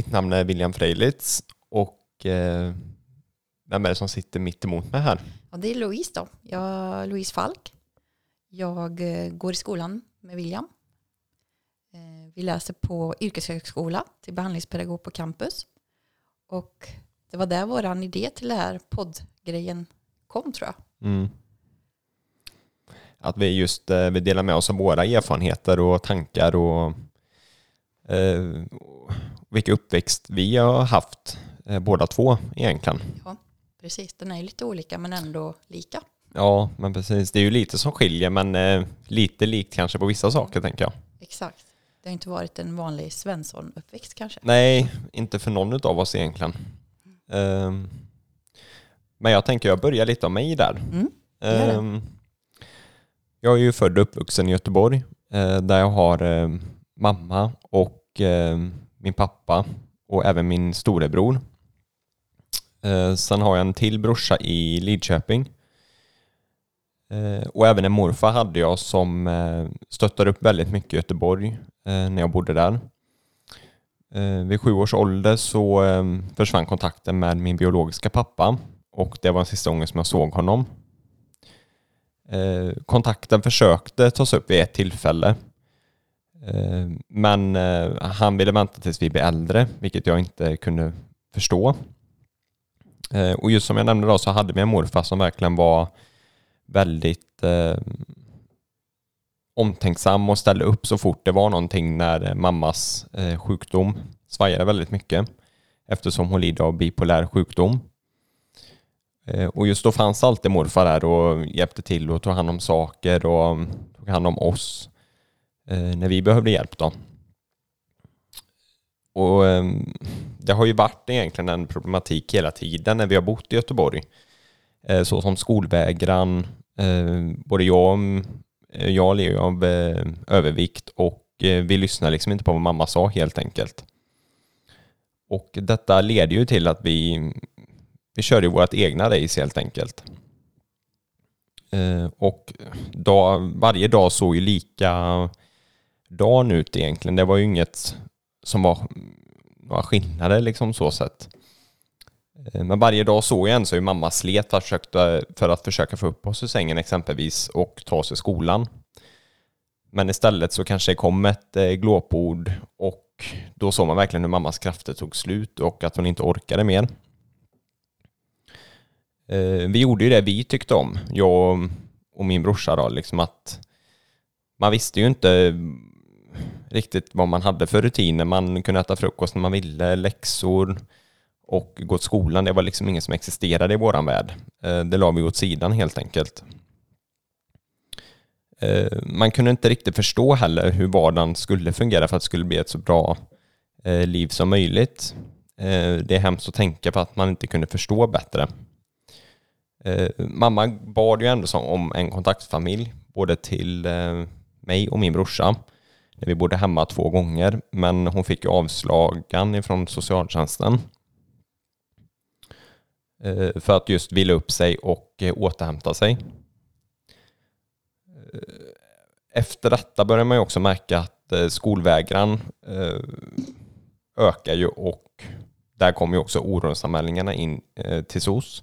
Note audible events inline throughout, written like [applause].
mitt namn är William Freilitz och eh, vem är det som sitter mitt emot mig här? Ja, det är Louise då. Jag Louise Falk. Jag eh, går i skolan med William. Eh, vi läser på yrkeshögskola till behandlingspedagog på campus. Och det var där vår idé till det här poddgrejen kom tror jag. Mm. Att vi just eh, vi delar med oss av våra erfarenheter och tankar och eh, vilka uppväxt vi har haft eh, båda två egentligen. Ja, precis. Den är ju lite olika men ändå lika. Ja, men precis. Det är ju lite som skiljer men eh, lite likt kanske på vissa saker mm. tänker jag. Exakt. Det har inte varit en vanlig Svensson-uppväxt kanske. Nej, inte för någon av oss egentligen. Mm. men jag tänker jag börjar lite av mig där. Mm, um, jag är ju född och uppvuxen i Göteborg uh, där jag har uh, mamma och uh, min pappa och även min storebror. Eh, sen har jag en till brorsa i Lidköping. Eh, och även en morfar hade jag som eh, stöttade upp väldigt mycket i Göteborg när jag bodde där. Eh, vid sju års ålder så eh, försvann kontakten med min biologiska pappa och det var den sista gången som jag såg honom. Eh, kontakten försökte tas upp vid ett tillfälle Eh, men eh, han ville vänta tills vi blev äldre vilket jag inte kunde förstå. Eh, och just som jag nämnde då så hade vi en morfar som verkligen var väldigt omtänksam och ställde upp så fort det var någonting när mammas eh, sjukdom svajade väldigt mycket eftersom hon lider av bipolär sjukdom. Eh, och just då fanns alltid morfar där och hjälpte till och tog hand om saker och tog hand om oss eh, Eh, när vi behövde hjälp. Då. Och ehm, Det har ju varit egentligen en problematik hela tiden när vi har bott i Göteborg. Eh, så som skolvägran, eh, både jag och jag lever av eh, övervikt och eh, vi lyssnar liksom inte på vad mamma sa helt enkelt. Och detta leder ju till att vi, vi körde vårt egna race helt enkelt. Och dag, varje dag såg ju lika dagen ut egentligen. Det var ju inget som var några skillnader liksom så sett. Eh, men varje dag såg jag en så hur mamma slet för att försöka få upp oss ur sängen exempelvis och ta oss till skolan. Men istället så kanske det kom ett eh, glåpord och då såg man verkligen hur mammas krafter tog slut och att hon inte orkade mer. Eh, vi gjorde ju det vi tyckte om, jag och min brorsa då, liksom att man visste ju inte riktigt vad man hade för rutiner. Man kunde äta frukost när man ville, läxor, och gå till skolan, det var liksom inget som existerade i våran värld. Eh, det la vi åt sidan helt enkelt. Eh, man kunde inte riktigt förstå heller hur vardagen skulle fungera för att det skulle bli ett så bra eh, liv som möjligt. Det är hemskt att tänka på att man inte kunde förstå bättre. Mamma bad ju ändå om en kontaktfamilj, både till mig och min brorsa. Vi bodde hemma två gånger, men hon fick ju avslagan ifrån socialtjänsten. Eh, för att just vila upp sig och eh, återhämta sig. Eh, efter detta börjar man ju också märka att skolvägran ökar ju och där kommer ju också orosanmälningarna in till SOS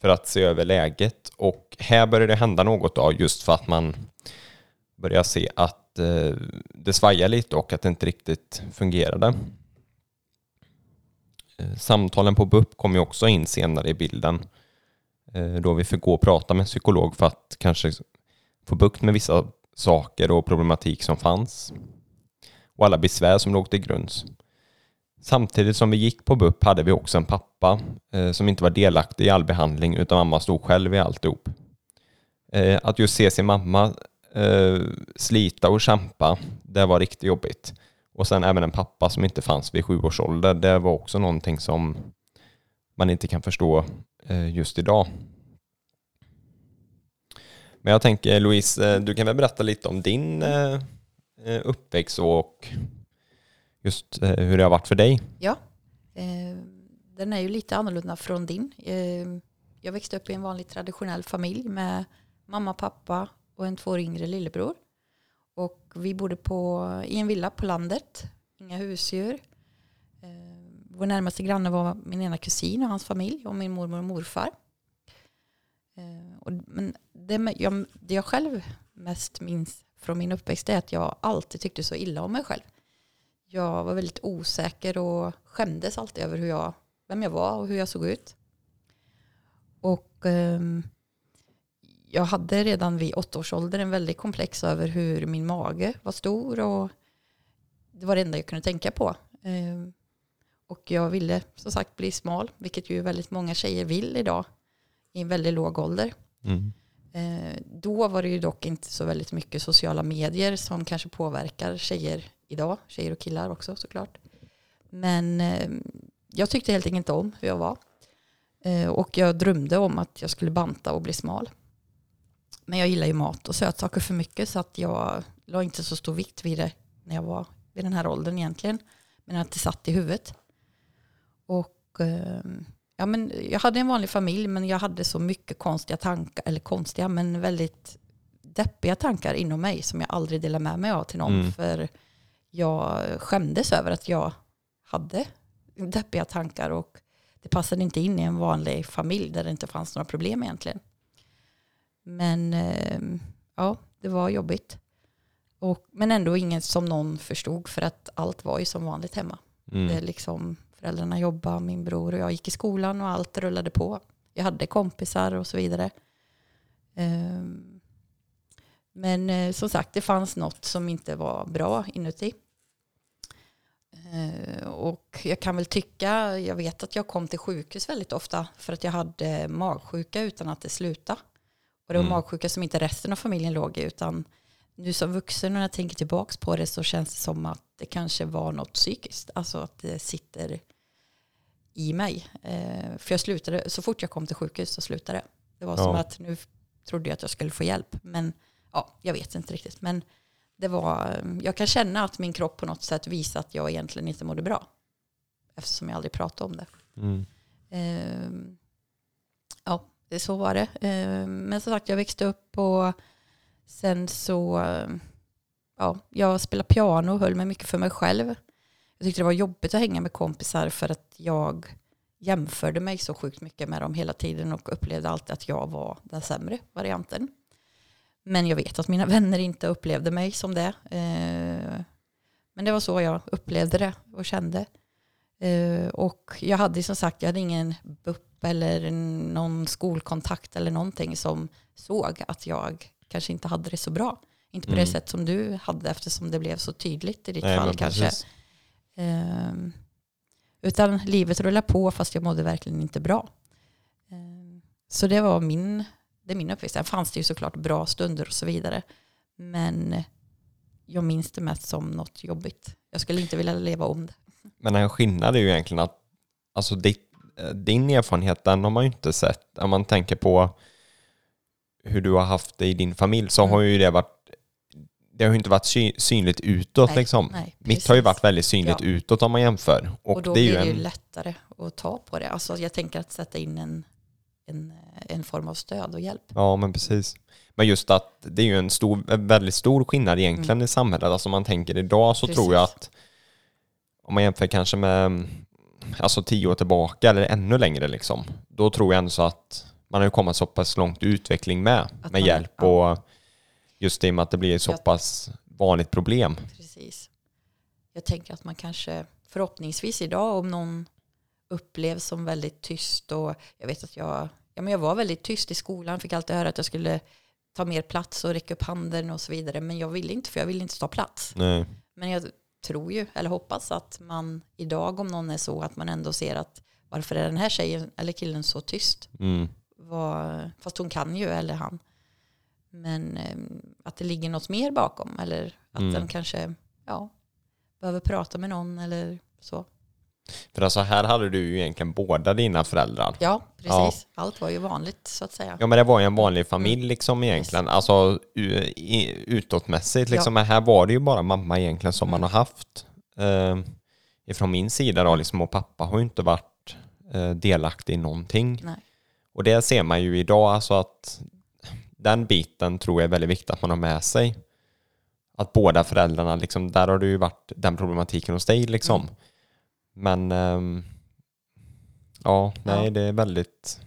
för att se över läget och här börjar det hända något då just för att man börjar se att Eh, det svajade lite och att det inte riktigt fungerade. Eh, samtalen på BUP kom ju också in senare i bilden eh, då vi fick gå och prata med en psykolog för att kanske få bukt med vissa saker och problematik som fanns och alla besvär som låg till grunds. Samtidigt som vi gick på BUP hade vi också en pappa eh, som inte var delaktig i all behandling utan mamma stod själv i alltihop. att just se sin mamma Eh, slita och kämpa, det var riktigt jobbigt. Och sen även en pappa som inte fanns vid sju års ålder. Det var också någonting som man inte kan förstå eh, just idag. Men jag tänker Louise, eh, du kan väl berätta lite om din eh, eh uppväxt och just hur det har varit för dig? Ja, den är ju lite annorlunda från din. Jag växte upp i en vanlig traditionell familj med mamma, pappa och en två år yngre lillebror. Och vi bodde på, i en villa på landet, inga husdjur. Eh, vår närmaste granne var min ena kusin och hans familj och min mormor och morfar. Eh, och, men det jag, det jag själv mest minns från min uppväxt är att jag alltid tyckte så illa om mig själv. Jag var väldigt osäker och skämdes alltid över hur jag, vem jag var och hur jag såg ut. Och eh, jag hade redan vid åtta års ålder en väldigt komplex över hur min mage var stor och det var det enda jag kunde tänka på. Eh, och jag ville som sagt bli smal, vilket ju väldigt många tjejer vill idag i en väldigt låg ålder. Mm. Eh, då var det ju dock inte så väldigt mycket sociala medier som kanske påverkar tjejer idag, tjejer och killar också såklart. Men eh, jag tyckte helt enkelt inte om hur jag var. Och jag drömde om att jag skulle banta och bli smal. Men jag gillar ju mat och sötsaker för mycket så att jag la inte så stor vikt vid det när jag var vid den här åldern egentligen. Men att det satt i huvudet. Och ja, men jag hade en vanlig familj men jag hade så mycket konstiga tankar, eller konstiga men väldigt deppiga tankar inom mig som jag aldrig delade med mig av till någon. Mm. För jag skämdes över att jag hade deppiga tankar och det passade inte in i en vanlig familj där det inte fanns några problem egentligen. Men ehm, ja, det var jobbigt. Och, men ändå inget som någon förstod för att allt var ju som vanligt hemma. Mm. Det liksom, föräldrarna jobbade, min bror och jag gick i skolan och allt rullade på. Jag hade kompisar och så vidare. Ehm, men eh, som sagt, det fanns något som inte var bra inuti. Ehm, och jag kan väl tycka, jag vet att jag kom till sjukhus väldigt ofta för att jag hade magsjuka utan att det slutade. Och det var mm. magsjuka som inte resten av familjen låg i utan nu som vuxen när jag tänker tillbaka på det så känns det som att det kanske var något psykiskt. Alltså att det sitter i mig. Eh, för jag slutade, så fort jag kom till sjukhus så slutade det. Det var ja. som att nu trodde jag att jag skulle få hjälp. Men ja, jag vet inte riktigt. Men det var, jag kan känna att min kropp på något sätt visar att jag egentligen inte mådde bra. Eftersom jag aldrig pratade om det. Mm. Eh, ja, så var det. Eh, men som sagt, jag växte upp och sen så, ja, jag spelade piano och höll mig mycket för mig själv jag tyckte det var jobbigt att hänga med kompisar för att jag jämförde mig så sjukt mycket med dem hela tiden och upplevde alltid att jag var den sämre varianten. Men jag vet att mina [laughs] vänner inte upplevde mig som det. Eh, men det var så jag upplevde det och kände. Eh, och jag hade som sagt, jag hade ingen BUP eller någon skolkontakt eller någonting som såg att jag kanske inte hade det så bra. Inte på mm. det sätt som du hade eftersom det blev så tydligt i ditt Nej, fall kanske. Um, utan livet rullar på fast jag mådde verkligen inte bra. Um, så det var min, det är min uppväxt. Sen fanns det ju såklart bra stunder och så vidare. Men jag minns det mest som något jobbigt. Jag skulle inte vilja leva om det. Men en skillnad är ju egentligen att alltså ditt, din erfarenhet, den har man ju inte sett. Om man tänker på hur du har haft det i din familj så mm. har ju det varit det har ju inte varit synligt utåt nej, liksom. Nej, Mitt har ju varit väldigt synligt ja. utåt om man jämför. Och, och då det är blir det ju en... lättare att ta på det. Alltså jag tänker att sätta in en, en, en form av stöd och hjälp. Ja, men precis. Men just att det är ju en stor, väldigt stor skillnad egentligen mm. i samhället. Alltså om man tänker idag så precis. tror jag att om man jämför kanske med alltså tio år tillbaka eller ännu längre liksom. Då tror jag ändå så att man har kommit så pass långt i utveckling med, att med man, hjälp ja. och Just i och med att det blir ett så pass vanligt problem. Precis. Jag tänker att man kanske förhoppningsvis idag om någon upplevs som väldigt tyst och jag vet att jag, ja, men jag var väldigt tyst i skolan, fick alltid höra att jag skulle ta mer plats och räcka upp handen och så vidare. Men jag ville inte för jag ville inte ta plats. Nej. Men jag tror ju, eller hoppas att man idag om någon är så att man ändå ser att varför är den här tjejen eller killen så tyst? Mm. Var, fast hon kan ju, eller han. Men eh, att det ligger något mer bakom eller att mm. den kanske ja, behöver prata med någon eller så. För alltså här hade du ju egentligen båda dina föräldrar. Ja, precis. Ja. Allt var ju vanligt så att säga. Ja, men det var ju en vanlig familj mm. liksom egentligen. Yes. Alltså utåtmässigt liksom. Ja. Men här var det ju bara mamma egentligen som mm. man har haft. Eh, ifrån min sida då liksom och pappa har ju inte varit eh, delaktig i någonting. Nej. Och det ser man ju idag, alltså att den biten tror jag är väldigt viktigt att man har med sig. Att båda föräldrarna, liksom, där har det ju varit den problematiken hos dig. Liksom. Mm. Men ehm, ja, nej Ja. det är väldigt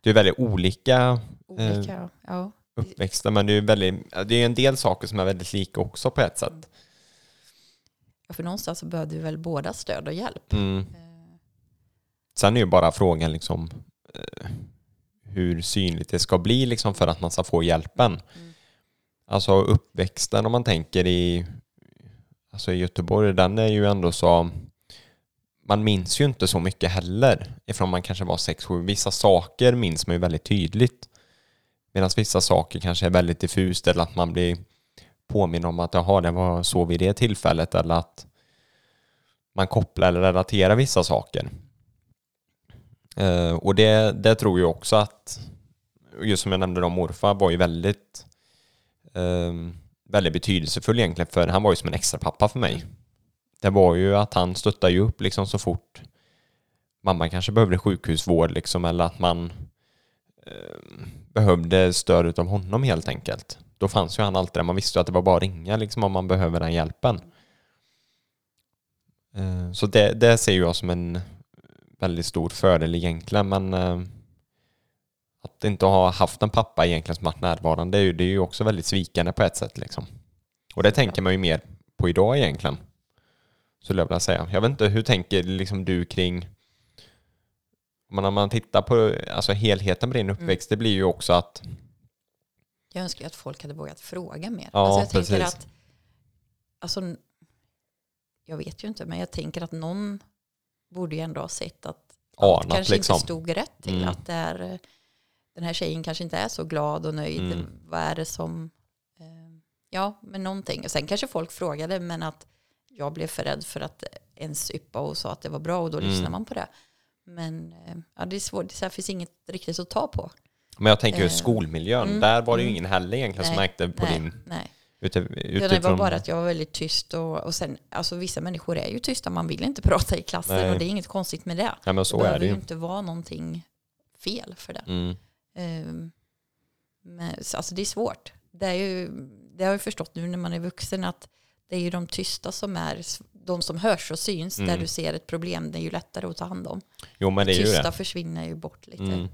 det är väldigt olika Olika, ja. uppväxter men det är väldigt, det är en del saker som är väldigt lika också på ett sätt. ja. För någonstans så behövde vi väl båda stöd och hjälp. Mm. Eh, Sen är ju bara frågan liksom eh, hur synligt det ska bli liksom för att man ska få hjälpen. Mm. Alltså uppväxten om man tänker i, alltså i Göteborg, den är ju ändå så man minns ju inte så mycket heller ifrån man kanske var 6-7. Vissa saker minns man ju väldigt tydligt. Medan vissa saker kanske är väldigt diffust eller att man blir påminn om att jaha, det var så vid det tillfället eller att man kopplar eller relaterar vissa saker. Eh, och det, det tror jag också att, just som jag nämnde då, morfar var ju väldigt, eh, väldigt betydelsefull egentligen för han var ju som en extra pappa för mig. Det var ju att han stöttade ju upp liksom så fort mamma kanske behövde sjukhusvård liksom eller att man eh, behövde stöd av honom helt enkelt. Då fanns ju han alltid där. Man visste ju att det var bara att ringa liksom om man behöver den hjälpen. Eh, så det, det ser jag som en väldigt stor fördel egentligen men eh, att inte ha haft en pappa egentligen som varit närvarande det är ju, det är ju också väldigt svikande på ett sätt liksom. Och det tänker man ju mer på idag egentligen. Skulle jag vilja säga. Jag vet inte, hur tänker liksom du kring men om man tittar på alltså helheten på din uppväxt, det blir ju också att Jag önskar ju att folk hade vågat fråga mer. Ja, alltså jag tänker precis. att, alltså, jag vet ju inte, men jag tänker att någon borde ju ändå ha sett att allt anat kanske liksom. inte stod rätt till. Mm. Att det är, den här tjejen kanske inte är så glad och nöjd. Mm. Vad är det som, eh, ja, men någonting. Och sen kanske folk frågade, men att jag blev för rädd för att ens yppa och sa att det var bra och då Mm. lyssnar man på det. Men eh, ja, det är svårt, det är finns inget riktigt att ta på. Men jag tänker ju Eh, skolmiljön, mm, där var det ju mm. ingen heller egentligen som Nej, märkte på nej, din nej. ute, Det var utifrån. bara att jag var väldigt tyst och, och sen, alltså vissa människor är ju tysta, man vill inte [laughs] prata i klassen Nej. och det är inget konstigt med det. Ja men så det är behöver det ju inte vara någonting fel för det. Mm. Ehm, men, så, alltså det är svårt. Det, är ju, det har jag förstått nu när man är vuxen att det är ju de tysta som är de som hörs och syns Mm. där du ser ett problem. Det är ju lättare att ta hand om. Jo men det är ju tysta det. försvinner ju bort lite Mm.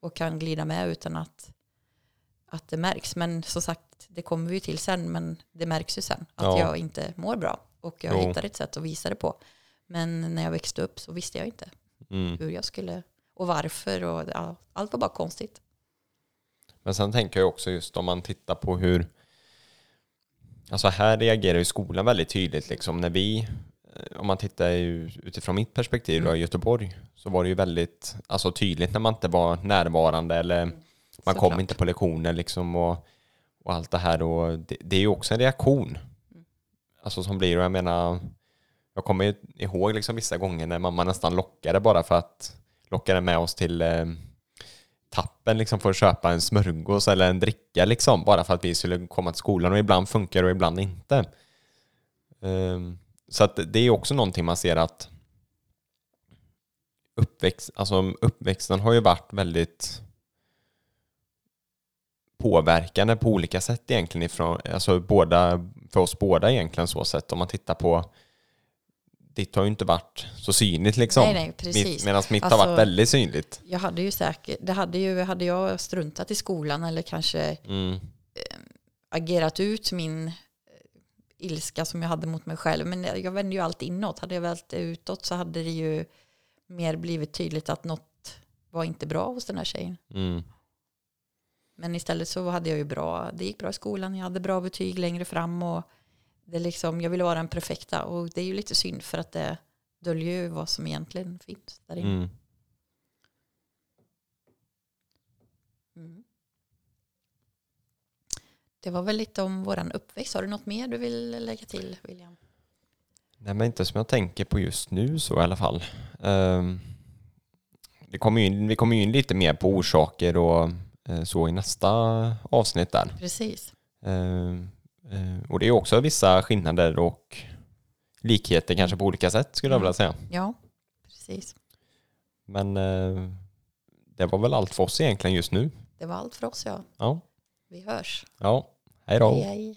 och kan glida med utan att, att det märks. Men som sagt, det kommer vi ju till sen, men det märks ju sen att Ja. jag inte mår bra. Och jag Jo. hittar ett sätt att visa det på. Men när jag växte upp så visste jag inte Mm. hur jag skulle och varför. Och, allt var bara konstigt. Men sen tänker jag också just om man tittar på hur Alltså här reagerar ju skolan väldigt tydligt liksom. När vi eh, om man tittar utifrån mitt perspektiv då, i Göteborg så var det ju väldigt alltså, tydligt när man inte var närvarande eller man kom Såklart. inte på lektioner liksom och, och allt det här. Och det, det är ju också en reaktion. Alltså som blir och jag menar jag kommer ju ihåg liksom vissa gånger när mamma nästan lockade bara för att lockade med oss till eh, tappen liksom för att köpa en smörgås eller en dricka liksom bara för att vi skulle komma till skolan och ibland funkar och ibland inte. Ehm, så att det är också någonting man ser att uppväxt, alltså uppväxten har ju varit väldigt påverkande på olika sätt egentligen ifrån, alltså båda, för oss båda egentligen så sätt om man tittar på ditt har ju inte varit så synligt liksom. Nej, nej, precis. Medan mitt har Alltså- varit väldigt synligt. Jag hade ju säkert, det hade ju, hade jag struntat i skolan eller kanske Mm. agerat ut min eh, ilska som jag hade mot mig själv. Men jag vände ju allt inåt. Hade jag vält det utåt så hade det ju mer blivit tydligt att något var inte bra hos den här tjejen. Mm. Men istället så hade jag ju bra, det gick bra i skolan, jag hade bra betyg längre fram och det liksom, jag ville vara den perfekta och det är ju lite synd för att det döljer ju vad som egentligen finns där inne. Mm. Mm. Det var väl lite om våran uppväxt. Har du något mer du vill lägga till William? Nej, men inte som jag tänker på just nu så i alla fall. Um, det kommer ju in, vi kommer ju in lite mer på orsaker och eh, så i nästa avsnitt där. Precis. Eh, och det är också vissa skillnader och likheter kanske på olika sätt skulle jag Mm. vilja säga. Ja, precis. Men eh, det var väl allt för oss egentligen just nu. Det var allt för oss ja. Ja, Vi hörs. ja. hej då. Hej hej.